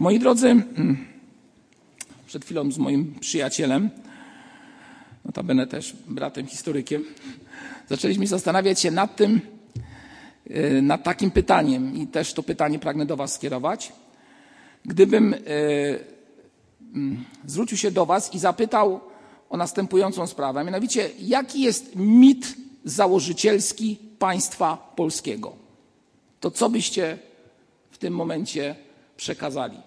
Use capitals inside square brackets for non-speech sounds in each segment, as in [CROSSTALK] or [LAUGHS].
Moi drodzy, mm, przed chwilą z moim przyjacielem, notabene też bratem historykiem, zaczęliśmy zastanawiać się nad tym, y, nad takim pytaniem i też to pytanie pragnę do Was skierować. Gdybym y, mm, zwrócił się do Was i zapytał o następującą sprawę, mianowicie jaki jest mit założycielski państwa polskiego, to co byście w tym momencie przekazali?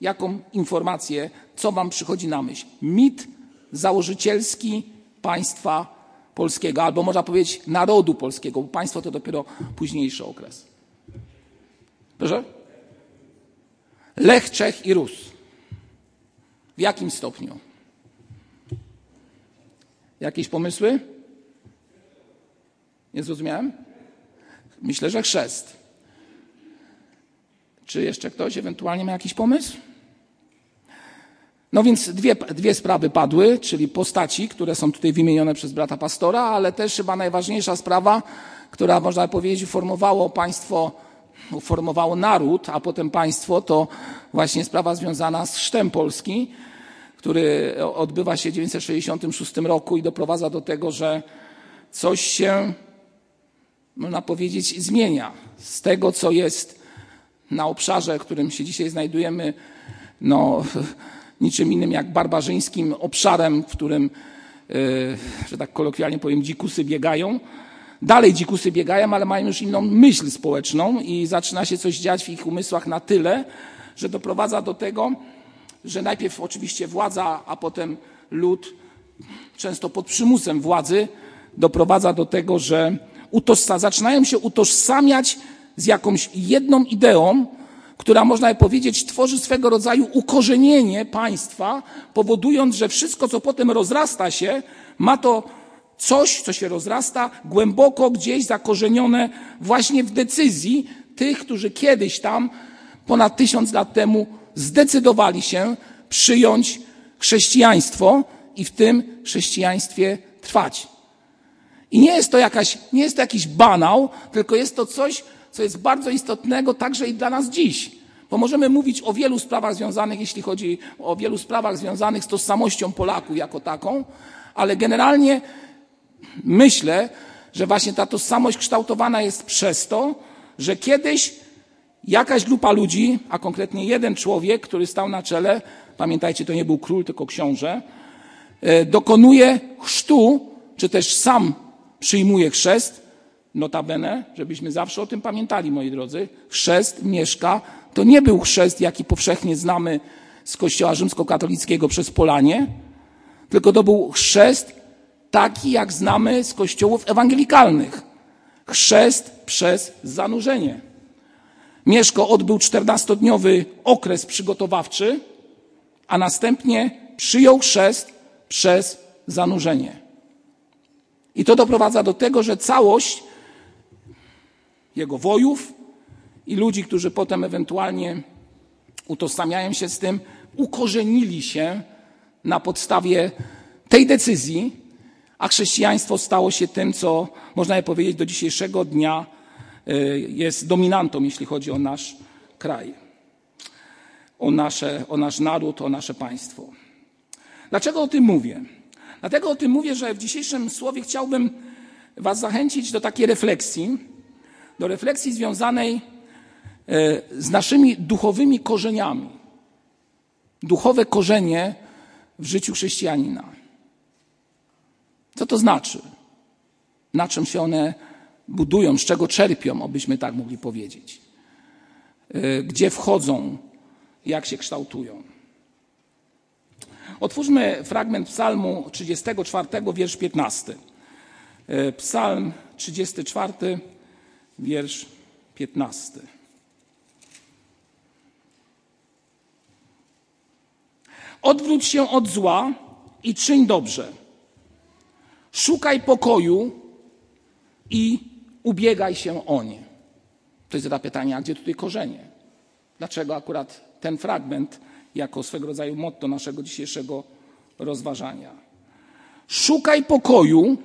Jaką informację, co Wam przychodzi na myśl? Mit założycielski państwa polskiego, albo można powiedzieć narodu polskiego, bo państwo to dopiero późniejszy okres. Proszę? Lech, Czech i Rus. W jakim stopniu? Jakieś pomysły? Nie zrozumiałem? Myślę, że chrzest. Czy jeszcze ktoś ewentualnie ma jakiś pomysł? No więc dwie, dwie sprawy padły, czyli postaci, które są tutaj wymienione przez brata pastora, ale też chyba najważniejsza sprawa, która można powiedzieć formowało państwo, formowało naród, a potem państwo, to właśnie sprawa związana z chrztem Polski, który odbywa się w 1966 roku i doprowadza do tego, że coś się, można powiedzieć, zmienia. Z tego, co jest na obszarze, w którym się dzisiaj znajdujemy, no, [LAUGHS] niczym innym jak barbarzyńskim obszarem, w którym, e, że tak kolokwialnie powiem, dzikusy biegają. Dalej dzikusy biegają, ale mają już inną myśl społeczną i zaczyna się coś dziać w ich umysłach na tyle, że doprowadza do tego, że najpierw oczywiście władza, a potem lud, często pod przymusem władzy, doprowadza do tego, że zaczynają się utożsamiać z jakąś jedną ideą, która można powiedzieć tworzy swego rodzaju ukorzenienie państwa, powodując, że wszystko, co potem rozrasta się, ma to coś, co się rozrasta, głęboko gdzieś zakorzenione właśnie w decyzji tych, którzy kiedyś tam, ponad tysiąc lat temu, zdecydowali się przyjąć chrześcijaństwo i w tym chrześcijaństwie trwać. I nie jest to, jakaś, nie jest to jakiś banał, tylko jest to coś, co jest bardzo istotnego także i dla nas dziś. Bo możemy mówić o wielu sprawach związanych, jeśli chodzi o wielu sprawach związanych z tożsamością Polaków jako taką, ale generalnie myślę, że właśnie ta tożsamość kształtowana jest przez to, że kiedyś jakaś grupa ludzi, a konkretnie jeden człowiek, który stał na czele, pamiętajcie, to nie był król, tylko książę, e, dokonuje chrztu, czy też sam przyjmuje chrzest, Notabene, żebyśmy zawsze o tym pamiętali, moi drodzy, chrzest mieszka to nie był chrzest, jaki powszechnie znamy z kościoła rzymskokatolickiego przez Polanie, tylko to był chrzest taki, jak znamy z kościołów ewangelikalnych. Chrzest przez zanurzenie. Mieszko odbył 14-dniowy okres przygotowawczy, a następnie przyjął chrzest przez zanurzenie. I to doprowadza do tego, że całość jego wojów i ludzi, którzy potem ewentualnie utożsamiają się z tym, ukorzenili się na podstawie tej decyzji, a chrześcijaństwo stało się tym, co można powiedzieć do dzisiejszego dnia y, jest dominantą, jeśli chodzi o nasz kraj, o, nasze, o nasz naród, o nasze państwo. Dlaczego o tym mówię? Dlatego o tym mówię, że w dzisiejszym słowie chciałbym Was zachęcić do takiej refleksji, do refleksji związanej e, z naszymi duchowymi korzeniami. Duchowe korzenie w życiu chrześcijanina. Co to znaczy? Na czym się one budują, z czego czerpią, abyśmy tak mogli powiedzieć? E, gdzie wchodzą, jak się kształtują? Otwórzmy fragment Psalmu 34, wiersz 15. E, Psalm 34, wiersz 15. Odwróć się od zła i czyń dobrze. Szukaj pokoju i ubiegaj się o nie. To jest zapytanie, a gdzie tutaj korzenie? Dlaczego akurat ten fragment jako swego rodzaju motto naszego dzisiejszego rozważania? Szukaj pokoju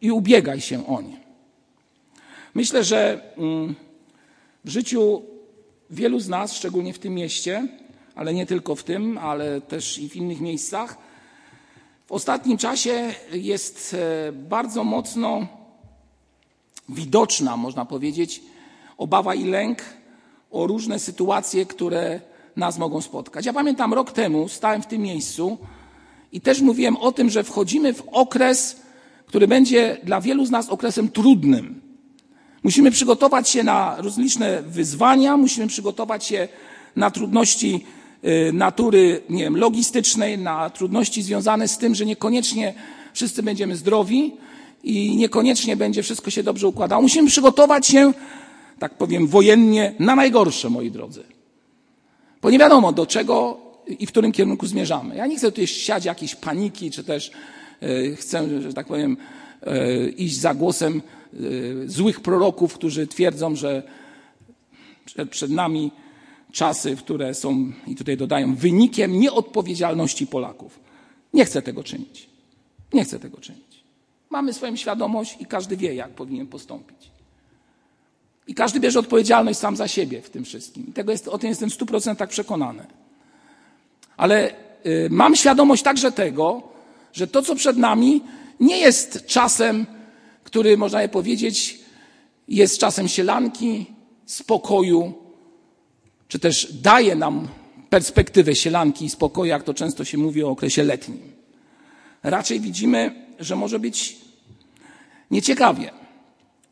i ubiegaj się o nie. Myślę, że mm, w życiu wielu z nas, szczególnie w tym mieście, ale nie tylko w tym, ale też i w innych miejscach, w ostatnim czasie jest e, bardzo mocno widoczna, można powiedzieć, obawa i lęk o różne sytuacje, które nas mogą spotkać. Ja pamiętam rok temu stałem w tym miejscu i też mówiłem o tym, że wchodzimy w okres, który będzie dla wielu z nas okresem trudnym. Musimy przygotować się na rozliczne wyzwania, musimy przygotować się na trudności y, natury, nie wiem, logistycznej, na trudności związane z tym, że niekoniecznie wszyscy będziemy zdrowi i niekoniecznie będzie wszystko się dobrze układało. Musimy przygotować się, tak powiem, wojennie na najgorsze, moi drodzy. Bo nie wiadomo, do czego i w którym kierunku zmierzamy. Ja nie chcę tutaj siać jakiejś paniki, czy też y, chcę, że tak powiem, y, iść za głosem złych proroków, którzy twierdzą, że przed nami czasy, które są, i tutaj dodają, wynikiem nieodpowiedzialności Polaków. Nie chcę tego czynić. Nie chcę tego czynić. Mamy swoją świadomość i każdy wie, jak powinien postąpić. I każdy bierze odpowiedzialność sam za siebie w tym wszystkim. I tego jest, o tym jestem w stu procentach przekonany. Ale y, mam świadomość także tego, że to, co przed nami, nie jest czasem który, można je powiedzieć, jest czasem sielanki, spokoju, czy też daje nam perspektywę sielanki i spokoju, jak to często się mówi o okresie letnim. Raczej widzimy, że może być nieciekawie,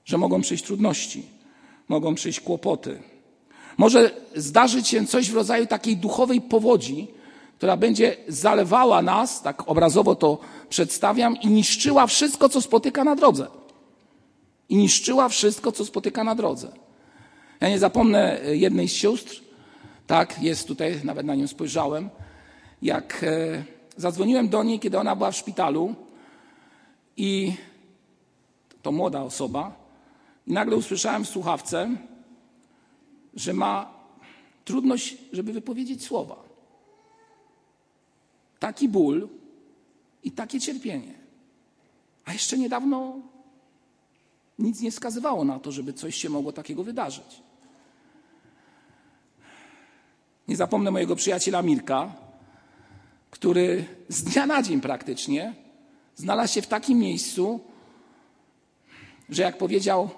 że mogą przyjść trudności, mogą przyjść kłopoty. Może zdarzyć się coś w rodzaju takiej duchowej powodzi, która będzie zalewała nas, tak obrazowo to przedstawiam, i niszczyła wszystko, co spotyka na drodze i niszczyła wszystko, co spotyka na drodze. Ja nie zapomnę e, jednej z sióstr, tak, jest tutaj, nawet na nią spojrzałem, jak e, zadzwoniłem do niej, kiedy ona była w szpitalu i to młoda osoba, i nagle usłyszałem w słuchawce, że ma trudność, żeby wypowiedzieć słowa. Taki ból i takie cierpienie. A jeszcze niedawno nic nie wskazywało na to, żeby coś się mogło takiego wydarzyć. Nie zapomnę mojego przyjaciela Mirka, który z dnia na dzień praktycznie znalazł się w takim miejscu, że jak powiedział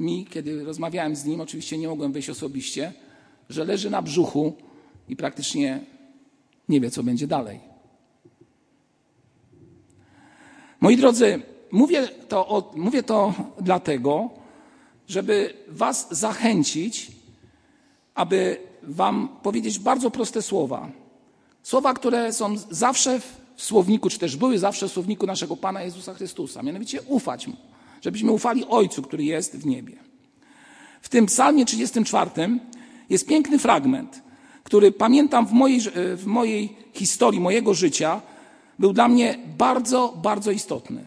mi, kiedy rozmawiałem z nim, oczywiście nie mogłem wyjść osobiście, że leży na brzuchu i praktycznie nie wie, co będzie dalej. Moi drodzy, Mówię to, mówię to dlatego, żeby Was zachęcić, aby Wam powiedzieć bardzo proste słowa. Słowa, które są zawsze w słowniku, czy też były zawsze w słowniku naszego Pana Jezusa Chrystusa. Mianowicie ufać Mu, żebyśmy ufali Ojcu, który jest w niebie. W tym psalmie 34 jest piękny fragment, który pamiętam w mojej, w mojej historii, mojego życia, był dla mnie bardzo, bardzo istotny.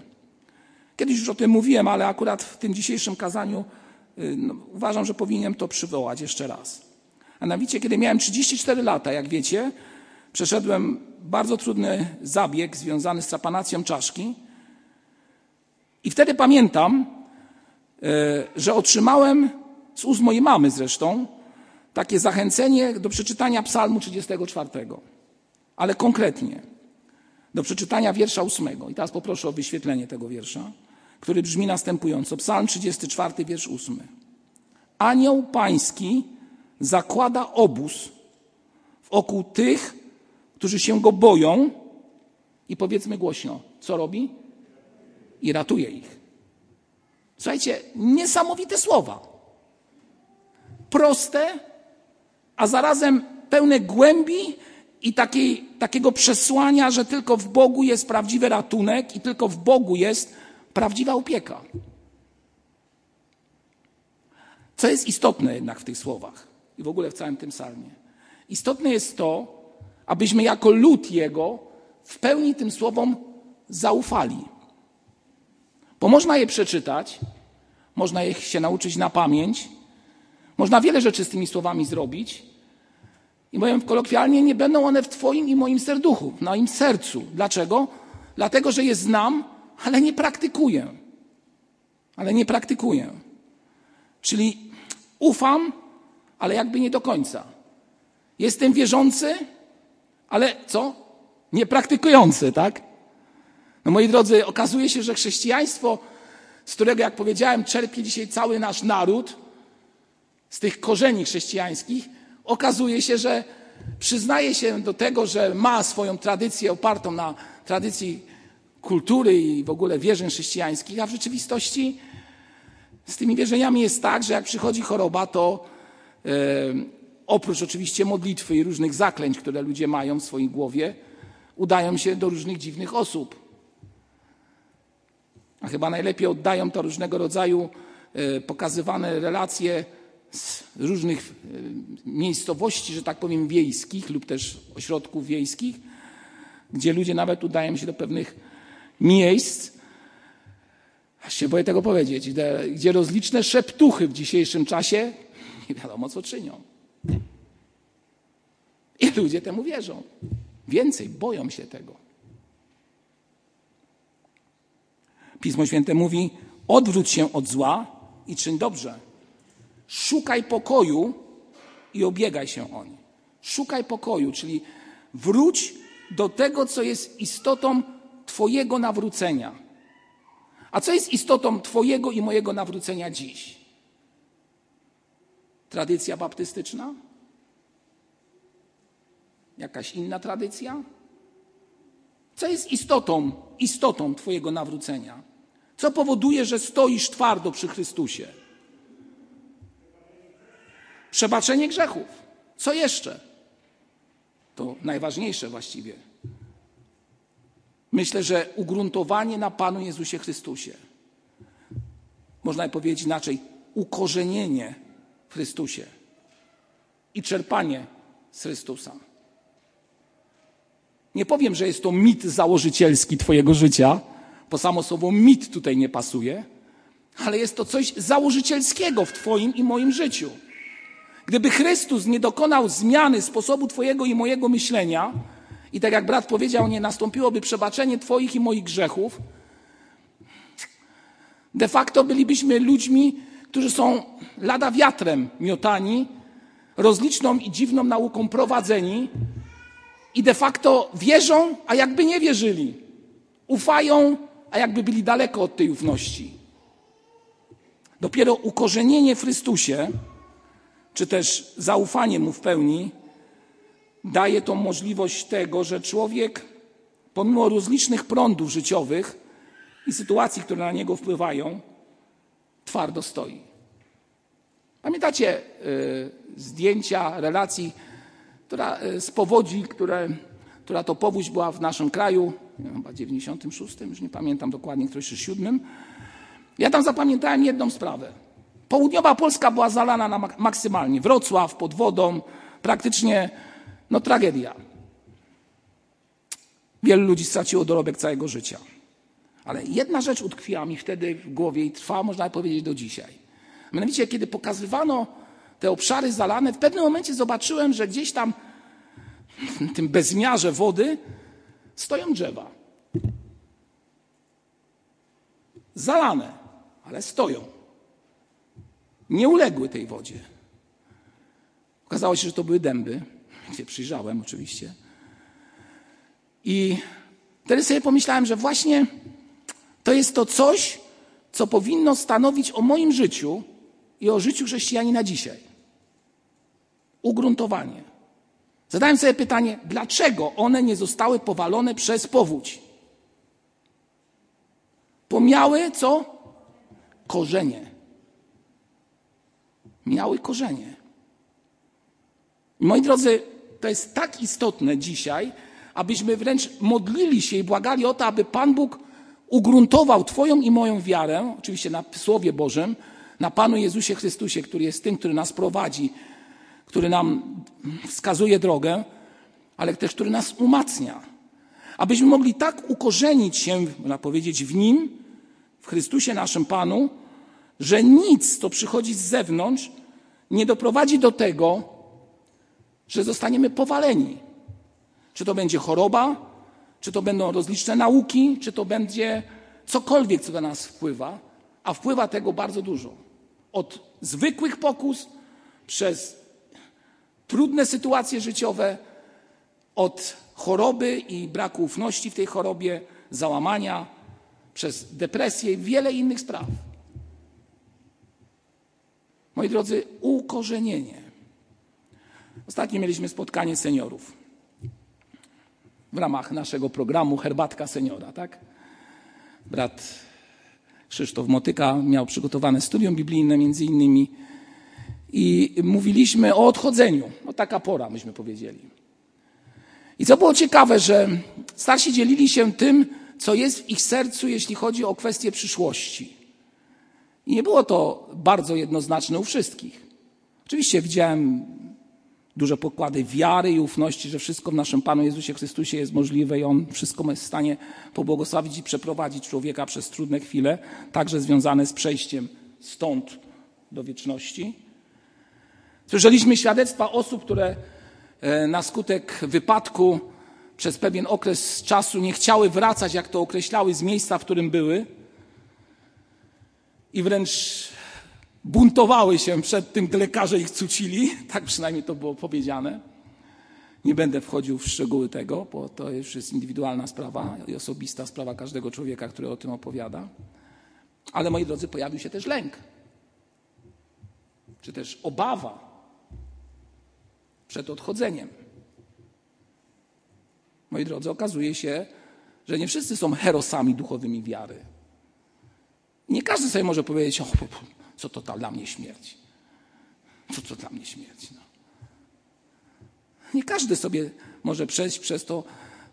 Kiedyś już o tym mówiłem, ale akurat w tym dzisiejszym kazaniu y, no, uważam, że powinienem to przywołać jeszcze raz. A mianowicie, kiedy miałem 34 lata, jak wiecie, przeszedłem bardzo trudny zabieg związany z trapanacją czaszki. I wtedy pamiętam, y, że otrzymałem z ust mojej mamy zresztą takie zachęcenie do przeczytania Psalmu 34. Ale konkretnie do przeczytania wiersza ósmego. I teraz poproszę o wyświetlenie tego wiersza który brzmi następująco. Psalm 34, wiersz 8. Anioł pański zakłada obóz wokół tych, którzy się go boją i powiedzmy głośno, co robi? I ratuje ich. Słuchajcie, niesamowite słowa. Proste, a zarazem pełne głębi i takiej, takiego przesłania, że tylko w Bogu jest prawdziwy ratunek i tylko w Bogu jest prawdziwa opieka. Co jest istotne jednak w tych słowach i w ogóle w całym tym psalmie? Istotne jest to, abyśmy jako lud Jego w pełni tym słowom zaufali. Bo można je przeczytać, można je się nauczyć na pamięć, można wiele rzeczy z tymi słowami zrobić. I powiem kolokwialnie, nie będą one w Twoim i moim serduchu, na im sercu. Dlaczego? Dlatego, że je znam ale nie praktykuję. Ale nie praktykuję. Czyli ufam, ale jakby nie do końca. Jestem wierzący, ale co? Niepraktykujący, tak? No moi drodzy, okazuje się, że chrześcijaństwo, z którego, jak powiedziałem, czerpie dzisiaj cały nasz naród, z tych korzeni chrześcijańskich, okazuje się, że przyznaje się do tego, że ma swoją tradycję opartą na tradycji kultury i w ogóle wierzeń chrześcijańskich, a w rzeczywistości z tymi wierzeniami jest tak, że jak przychodzi choroba, to e, oprócz oczywiście modlitwy i różnych zaklęć, które ludzie mają w swojej głowie, udają się do różnych dziwnych osób. A chyba najlepiej oddają to różnego rodzaju e, pokazywane relacje z różnych e, miejscowości, że tak powiem, wiejskich lub też ośrodków wiejskich, gdzie ludzie nawet udają się do pewnych miejsc, aż się boję tego powiedzieć, gdzie, rozliczne szeptuchy w dzisiejszym czasie [LAUGHS] nie wiadomo co czynią. I ludzie temu wierzą. Więcej, boją się tego. Pismo Święte mówi: odwróć się od zła i czyń dobrze. Szukaj pokoju i obiegaj się o nie. Szukaj pokoju, czyli wróć do tego, co jest istotą Twojego nawrócenia. A co jest istotą Twojego i mojego nawrócenia dziś? Tradycja baptystyczna? Jakaś inna tradycja? Co jest istotą, istotą Twojego nawrócenia? Co powoduje, że stoisz twardo przy Chrystusie? Przebaczenie grzechów. Co jeszcze? To najważniejsze właściwie. Myślę, że ugruntowanie na Panu Jezusie Chrystusie. Można powiedzieć inaczej, ukorzenienie w Chrystusie i czerpanie z Chrystusa. Nie powiem, że jest to mit założycielski Twojego życia, bo samo słowo mit tutaj nie pasuje, ale jest to coś założycielskiego w Twoim i moim życiu. Gdyby Chrystus nie dokonał zmiany sposobu Twojego i mojego myślenia, i tak jak brat powiedział, nie nastąpiłoby przebaczenie Twoich i moich grzechów, de facto bylibyśmy ludźmi, którzy są lada wiatrem miotani, rozliczną i dziwną nauką prowadzeni i de facto wierzą, a jakby nie wierzyli. Ufają, a jakby byli daleko od tej ufności. Dopiero ukorzenienie w Chrystusie, czy też zaufanie Mu w pełni, daje to możliwość tego, że człowiek, pomimo rozlicznych prądów życiowych i sytuacji, które na niego wpływają, twardo stoi. Pamiętacie y, zdjęcia relacji która, y, z powodzi, które, która to powódź była w naszym kraju, chyba w 96, już nie pamiętam dokładnie, któryś czy 7. Ja tam zapamiętałem jedną sprawę. Południowa Polska była zalana na maksymalnie. Wrocław pod wodą, praktycznie no tragedia. Wielu ludzi straciło dorobek całego życia. Ale jedna rzecz utkwiła mi wtedy w głowie i trwa, można powiedzieć, do dzisiaj. Mianowicie, kiedy pokazywano te obszary zalane, w pewnym momencie zobaczyłem, że gdzieś tam w tym bezmiarze wody stoją drzewa. Zalane, ale stoją. Nie uległy tej wodzie. Okazało się, że to były dęby się przyjrzałem oczywiście. I wtedy sobie pomyślałem, że właśnie to jest to coś, co powinno stanowić o moim życiu i o życiu chrześcijanina dzisiaj. Ugruntowanie. Zadałem sobie pytanie, dlaczego one nie zostały powalone przez powódź? Bo miały co? Korzenie. Miały korzenie. Moi drodzy, to jest tak istotne dzisiaj, abyśmy wręcz modlili się i błagali o to, aby Pan Bóg ugruntował Twoją i moją wiarę, oczywiście na Słowie Bożym, na Panu Jezusie Chrystusie, który jest tym, który nas prowadzi, który nam wskazuje drogę, ale też który nas umacnia. Abyśmy mogli tak ukorzenić się, można powiedzieć, w Nim, w Chrystusie naszym Panu, że nic, co przychodzi z zewnątrz, nie doprowadzi do tego, że zostaniemy powaleni. Czy to będzie choroba, czy to będą rozliczne nauki, czy to będzie cokolwiek, co do nas wpływa, a wpływa tego bardzo dużo. Od zwykłych pokus, przez trudne sytuacje życiowe, od choroby i braku ufności w tej chorobie, załamania, przez depresję i wiele innych spraw. Moi drodzy, ukorzenienie. Ostatnio mieliśmy spotkanie seniorów w ramach naszego programu Herbatka Seniora, tak? Brat Krzysztof Motyka miał przygotowane studium biblijne między innymi i mówiliśmy o odchodzeniu. No taka pora, myśmy powiedzieli. I co było ciekawe, że starsi dzielili się tym, co jest w ich sercu, jeśli chodzi o kwestie przyszłości. I nie było to bardzo jednoznaczne u wszystkich. Oczywiście widziałem duże pokłady wiary i ufności, że wszystko w naszym Panu Jezusie Chrystusie jest możliwe i On wszystko jest w stanie pobłogosławić i przeprowadzić człowieka przez trudne chwile, także związane z przejściem stąd do wieczności. Słyszeliśmy świadectwa osób, które e, na skutek wypadku przez pewien okres czasu nie chciały wracać, jak to określały, z miejsca, w którym były i wręcz buntowały się przed tym, gdy lekarze ich cucili. [LAUGHS] Tak przynajmniej to było powiedziane. Nie będę wchodził w szczegóły tego, bo to już jest indywidualna sprawa i osobista sprawa każdego człowieka, który o tym opowiada. Ale moi drodzy, pojawił się też lęk, czy też obawa przed odchodzeniem. Moi drodzy, okazuje się, że nie wszyscy są herosami duchowymi wiary. Nie każdy sobie może powiedzieć, o, co to dla mnie śmierć. Co to dla mnie śmierć. No. Nie każdy sobie może przejść przez to,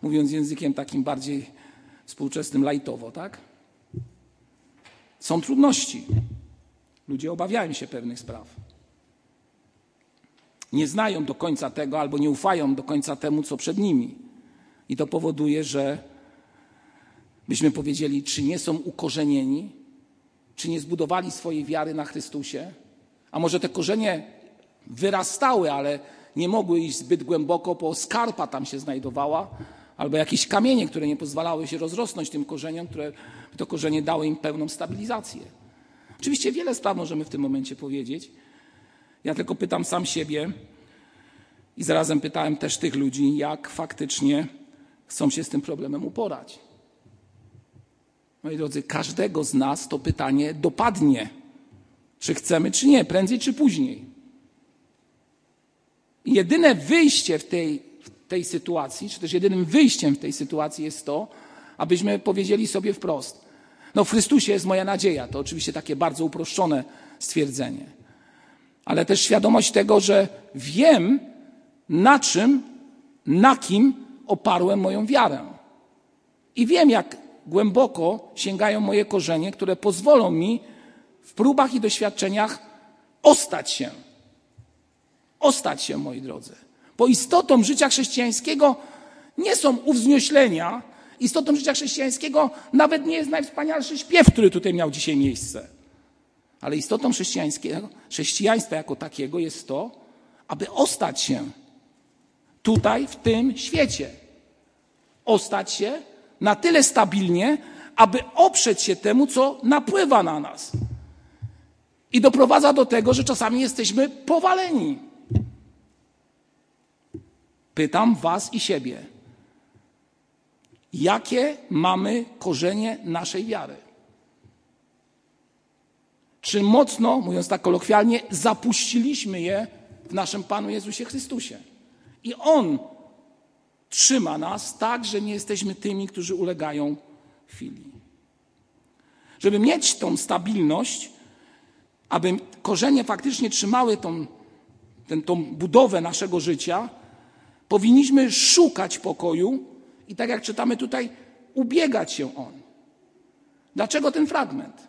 mówiąc językiem takim bardziej współczesnym, lajtowo, tak? Są trudności. Ludzie obawiają się pewnych spraw. Nie znają do końca tego albo nie ufają do końca temu, co przed nimi. I to powoduje, że byśmy powiedzieli, czy nie są ukorzenieni, czy nie zbudowali swojej wiary na Chrystusie, a może te korzenie wyrastały, ale nie mogły iść zbyt głęboko, bo skarpa tam się znajdowała, albo jakieś kamienie, które nie pozwalały się rozrosnąć tym korzeniom, które to korzenie dały im pełną stabilizację. Oczywiście wiele spraw możemy w tym momencie powiedzieć. Ja tylko pytam sam siebie i zarazem pytałem też tych ludzi, jak faktycznie chcą się z tym problemem uporać. Moi drodzy, każdego z nas to pytanie dopadnie, czy chcemy, czy nie, prędzej czy później. Jedyne wyjście w tej, w tej sytuacji, czy też jedynym wyjściem w tej sytuacji jest to, abyśmy powiedzieli sobie wprost: No, w Chrystusie jest moja nadzieja. To oczywiście takie bardzo uproszczone stwierdzenie. Ale też świadomość tego, że wiem, na czym, na kim oparłem moją wiarę. I wiem, jak głęboko sięgają moje korzenie, które pozwolą mi w próbach i doświadczeniach ostać się. Ostać się, moi drodzy. Bo istotą życia chrześcijańskiego nie są uwznioślenia, istotą życia chrześcijańskiego nawet nie jest najwspanialszy śpiew, który tutaj miał dzisiaj miejsce. Ale istotą chrześcijańskiego, chrześcijaństwa jako takiego jest to, aby ostać się tutaj, w tym świecie. Ostać się na tyle stabilnie, aby oprzeć się temu, co napływa na nas. I doprowadza do tego, że czasami jesteśmy powaleni. Pytam Was i siebie, jakie mamy korzenie naszej wiary? Czy mocno, mówiąc tak kolokwialnie, zapuściliśmy je w naszym Panu Jezusie Chrystusie? I On trzyma nas tak, że nie jesteśmy tymi, którzy ulegają chwili. Żeby mieć tą stabilność, aby korzenie faktycznie trzymały tą, ten, tą budowę naszego życia, powinniśmy szukać pokoju i tak jak czytamy tutaj, ubiegać się on. Dlaczego ten fragment?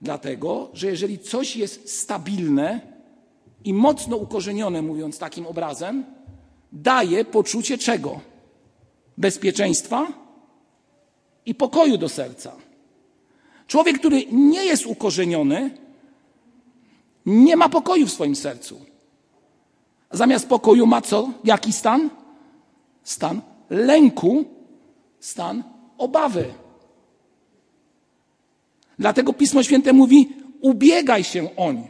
Dlatego, że jeżeli coś jest stabilne i mocno ukorzenione, mówiąc takim obrazem, daje poczucie czego? Bezpieczeństwa i pokoju do serca. Człowiek, który nie jest ukorzeniony, nie ma pokoju w swoim sercu. Zamiast pokoju ma co? Jaki stan? Stan lęku, stan obawy. Dlatego Pismo Święte mówi: ubiegaj się oń.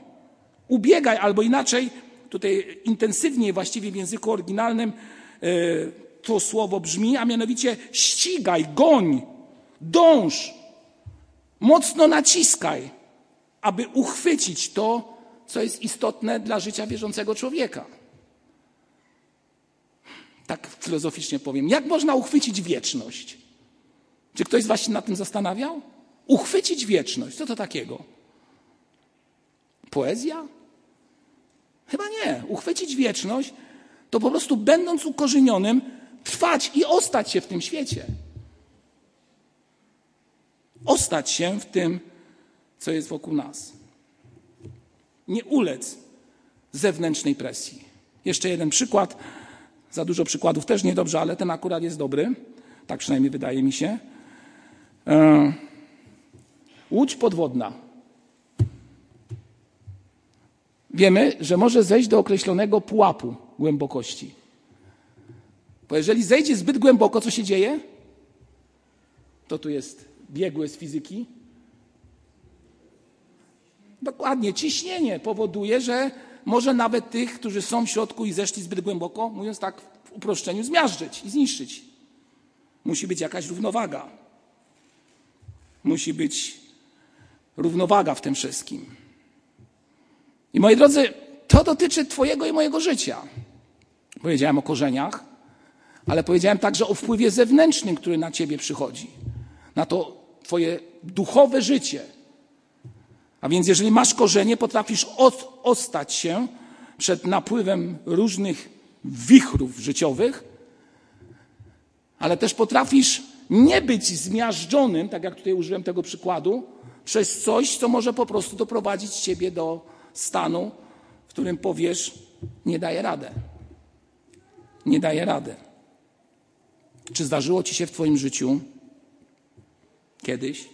Ubiegaj, albo inaczej tutaj intensywniej właściwie w języku oryginalnym e, to słowo brzmi, a mianowicie ścigaj, goń, dąż, mocno naciskaj, aby uchwycić to, co jest istotne dla życia wierzącego człowieka. Tak filozoficznie powiem. Jak można uchwycić wieczność? Czy ktoś z Was się nad tym zastanawiał? Uchwycić wieczność. Co to takiego? Poezja? Chyba nie. Uchwycić wieczność to po prostu będąc ukorzenionym, trwać i ostać się w tym świecie. Ostać się w tym, co jest wokół nas. Nie ulec zewnętrznej presji. Jeszcze jeden przykład. Za dużo przykładów też niedobrze, ale ten akurat jest dobry. Tak przynajmniej wydaje mi się. E, łódź podwodna. Wiemy, że może zejść do określonego pułapu głębokości. Bo jeżeli zejdzie zbyt głęboko, co się dzieje? To tu jest biegły z fizyki. Dokładnie, ciśnienie powoduje, że może nawet tych, którzy są w środku i zeszli zbyt głęboko, mówiąc tak w uproszczeniu, zmiażdżyć i zniszczyć. Musi być jakaś równowaga. Musi być równowaga w tym wszystkim. I moi drodzy, to dotyczy Twojego i mojego życia. Powiedziałem o korzeniach, ale powiedziałem także o wpływie zewnętrznym, który na Ciebie przychodzi, na to Twoje duchowe życie. A więc, jeżeli masz korzenie, potrafisz ostać się przed napływem różnych wichrów życiowych, ale też potrafisz nie być zmiażdżonym, tak jak tutaj użyłem tego przykładu, przez coś, co może po prostu doprowadzić ciebie do stanu, w którym powiesz, nie daję radę. Nie daję rady. Czy zdarzyło ci się w Twoim życiu kiedyś,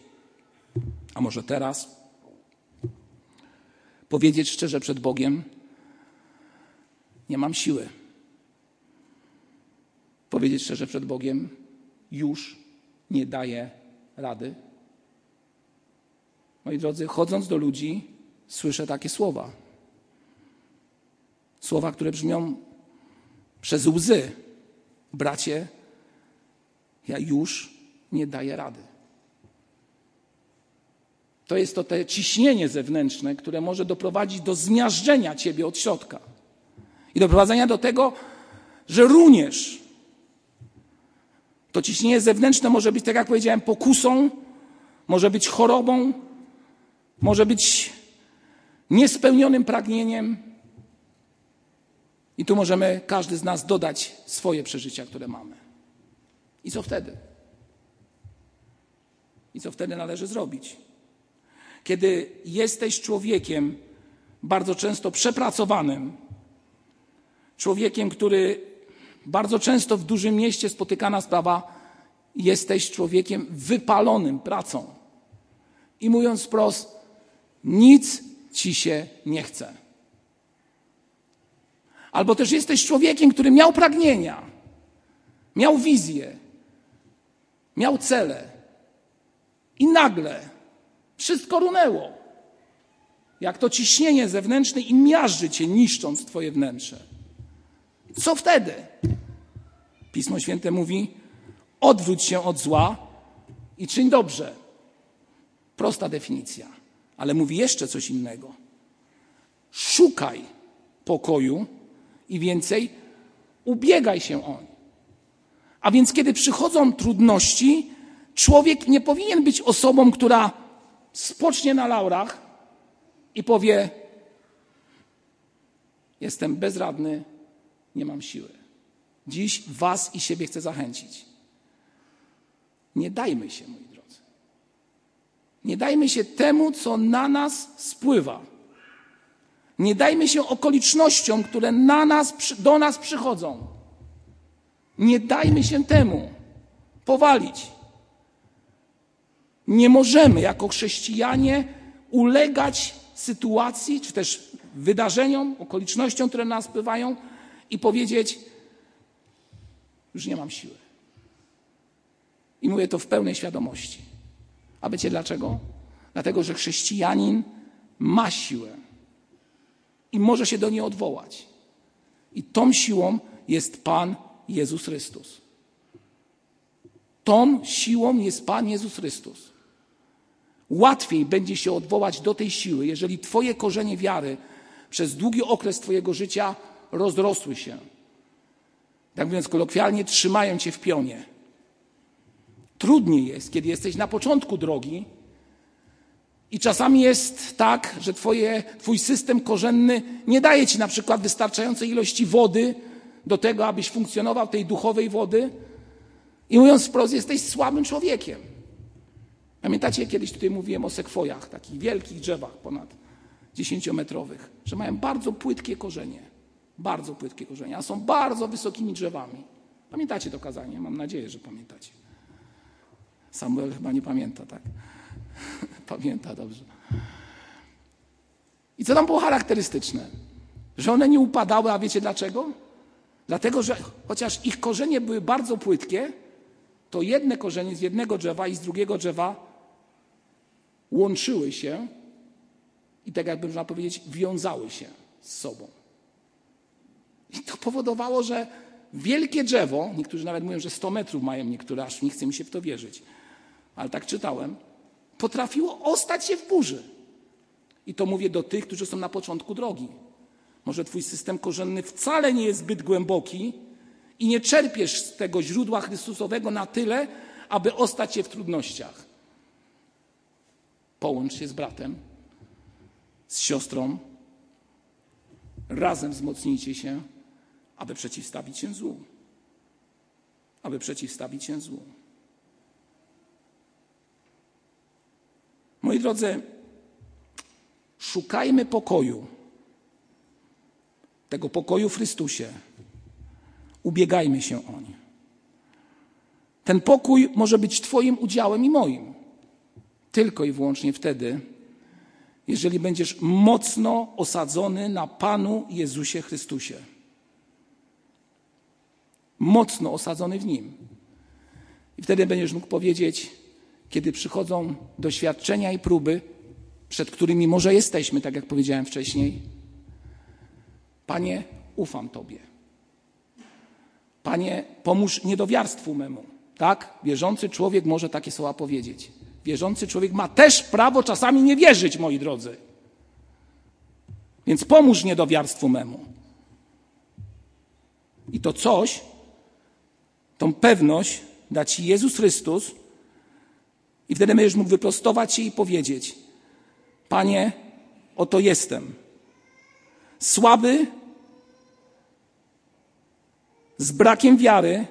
a może teraz, powiedzieć szczerze przed Bogiem: Nie mam siły. Powiedzieć szczerze przed Bogiem: Już nie daję rady. Moi drodzy, chodząc do ludzi, słyszę takie słowa. Słowa, które brzmią przez łzy. Bracie, ja już nie daję rady. To jest to te ciśnienie zewnętrzne, które może doprowadzić do zmiażdżenia ciebie od środka i doprowadzenia do tego, że runiesz. To ciśnienie zewnętrzne może być, tak jak powiedziałem, pokusą, może być chorobą, może być niespełnionym pragnieniem. I tu możemy każdy z nas dodać swoje przeżycia, które mamy. I co wtedy? I co wtedy należy zrobić? Kiedy jesteś człowiekiem bardzo często przepracowanym, człowiekiem, który bardzo często w dużym mieście spotykana sprawa, jesteś człowiekiem wypalonym pracą. I mówiąc wprost, nic ci się nie chce. Albo też jesteś człowiekiem, który miał pragnienia, miał wizję, miał cele. I nagle wszystko runęło. Jak to ciśnienie zewnętrzne i miażdży cię, niszcząc twoje wnętrze. Co wtedy? Pismo Święte mówi: odwróć się od zła i czyń dobrze. Prosta definicja, ale mówi jeszcze coś innego. Szukaj pokoju i więcej ubiegaj się o nie. A więc, kiedy przychodzą trudności, człowiek nie powinien być osobą, która spocznie na laurach i powie: Jestem bezradny, nie mam siły. Dziś Was i siebie chcę zachęcić. Nie dajmy się, drodzy. Nie dajmy się temu, co na nas spływa. Nie dajmy się okolicznościom, które na nas, do nas przychodzą. Nie dajmy się temu powalić. Nie możemy jako chrześcijanie ulegać sytuacji, czy też wydarzeniom, okolicznościom, które nas spływają i powiedzieć: Już nie mam siły. I mówię to w pełnej świadomości. A wiecie dlaczego? Dlatego, że chrześcijanin ma siłę. i może się do niej odwołać. I tą siłą jest Pan Jezus Chrystus. Tą siłą jest Pan Jezus Chrystus. Łatwiej będzie się odwołać do tej siły, jeżeli Twoje korzenie wiary przez długi okres Twojego życia rozrosły się. Tak mówiąc kolokwialnie, trzymają Cię w pionie. Trudniej jest, kiedy jesteś na początku drogi i czasami jest tak, że twoje, Twój system korzenny nie daje Ci na przykład wystarczającej ilości wody do tego, abyś funkcjonował tej duchowej wody. I mówiąc wprost, jesteś słabym człowiekiem. Pamiętacie, kiedyś tutaj mówiłem o sekwojach, takich wielkich drzewach ponad dziesięciometrowych, że mają bardzo płytkie korzenie. Bardzo płytkie korzenie, a są bardzo wysokimi drzewami. Pamiętacie to kazanie? Mam nadzieję, że pamiętacie. Samuel chyba nie pamięta, tak? [LAUGHS] pamięta dobrze. I co tam było charakterystyczne? Że one nie upadały, a wiecie dlaczego? Dlatego, że chociaż ich korzenie były bardzo płytkie, to jedne korzenie z jednego drzewa i z drugiego drzewa łączyły się i tak jakby można powiedzieć, wiązały się z sobą. I to powodowało, że wielkie drzewo, niektórzy nawet mówią, że 100 metrów mają niektóre, aż nie chce mi się w to wierzyć, ale tak czytałem, potrafiło ostać się w burzy. I to mówię do tych, którzy są na początku drogi. Może twój system korzenny wcale nie jest zbyt głęboki i nie czerpiesz z tego źródła Chrystusowego na tyle, aby ostać się w trudnościach. Połącz się z bratem, z siostrą, razem wzmocnijcie się, aby przeciwstawić się złu. Aby przeciwstawić się złu. Moi drodzy, szukajmy pokoju. Tego pokoju w Chrystusie. Ubiegajmy się o nie. Ten pokój może być Twoim udziałem i moim. Tylko i wyłącznie wtedy, jeżeli będziesz mocno osadzony na Panu Jezusie Chrystusie. Mocno osadzony w Nim. I wtedy będziesz mógł powiedzieć, kiedy przychodzą doświadczenia i próby, przed którymi może jesteśmy, tak jak powiedziałem wcześniej, Panie, ufam Tobie. Panie, pomóż niedowiarstwu memu. Tak? Wierzący człowiek może takie słowa powiedzieć. Wierzący człowiek ma też prawo czasami nie wierzyć, moi drodzy. Więc pomóż niedowiarstwu memu. I to coś, tą pewność da Ci Jezus Chrystus, i wtedy będziesz mógł wyprostować się i powiedzieć: Panie, oto jestem. Słaby, z brakiem wiary,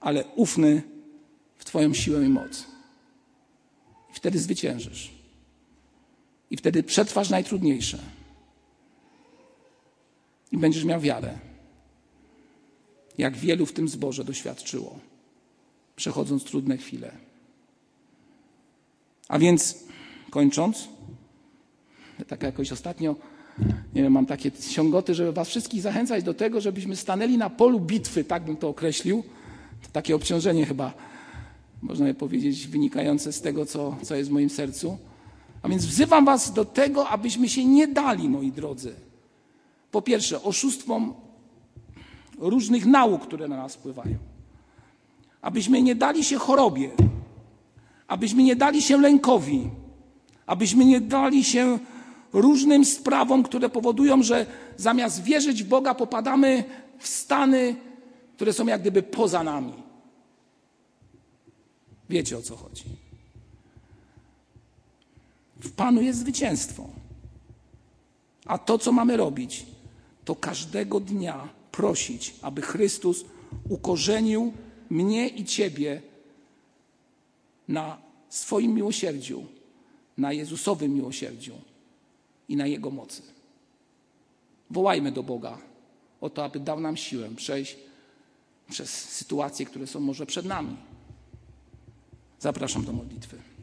ale ufny w Twoją siłę i moc. I wtedy zwyciężysz. I wtedy przetrwasz najtrudniejsze. I będziesz miał wiarę. Jak wielu w tym zborze doświadczyło, przechodząc trudne chwile. A więc kończąc, tak jakoś ostatnio, nie wiem, mam takie ciągoty, żeby was wszystkich zachęcać do tego, żebyśmy stanęli na polu bitwy, tak bym to określił. To takie obciążenie chyba, można by powiedzieć, wynikające z tego, co, co jest w moim sercu. A więc wzywam was do tego, abyśmy się nie dali, moi drodzy. Po pierwsze, oszustwom różnych nauk, które na nas wpływają. Abyśmy nie dali się chorobie, abyśmy nie dali się lękowi, abyśmy nie dali się różnym sprawom, które powodują, że zamiast wierzyć w Boga, popadamy w stany, które są jak gdyby poza nami. Wiecie o co chodzi. W Panu jest zwycięstwo. A to, co mamy robić, to każdego dnia prosić, aby Chrystus ukorzenił mnie i Ciebie na swoim miłosierdziu, na Jezusowym miłosierdziu i na Jego mocy. Wołajmy do Boga o to, aby dał nam siłę przejść przez sytuacje, które są może przed nami. Zapraszam do modlitwy.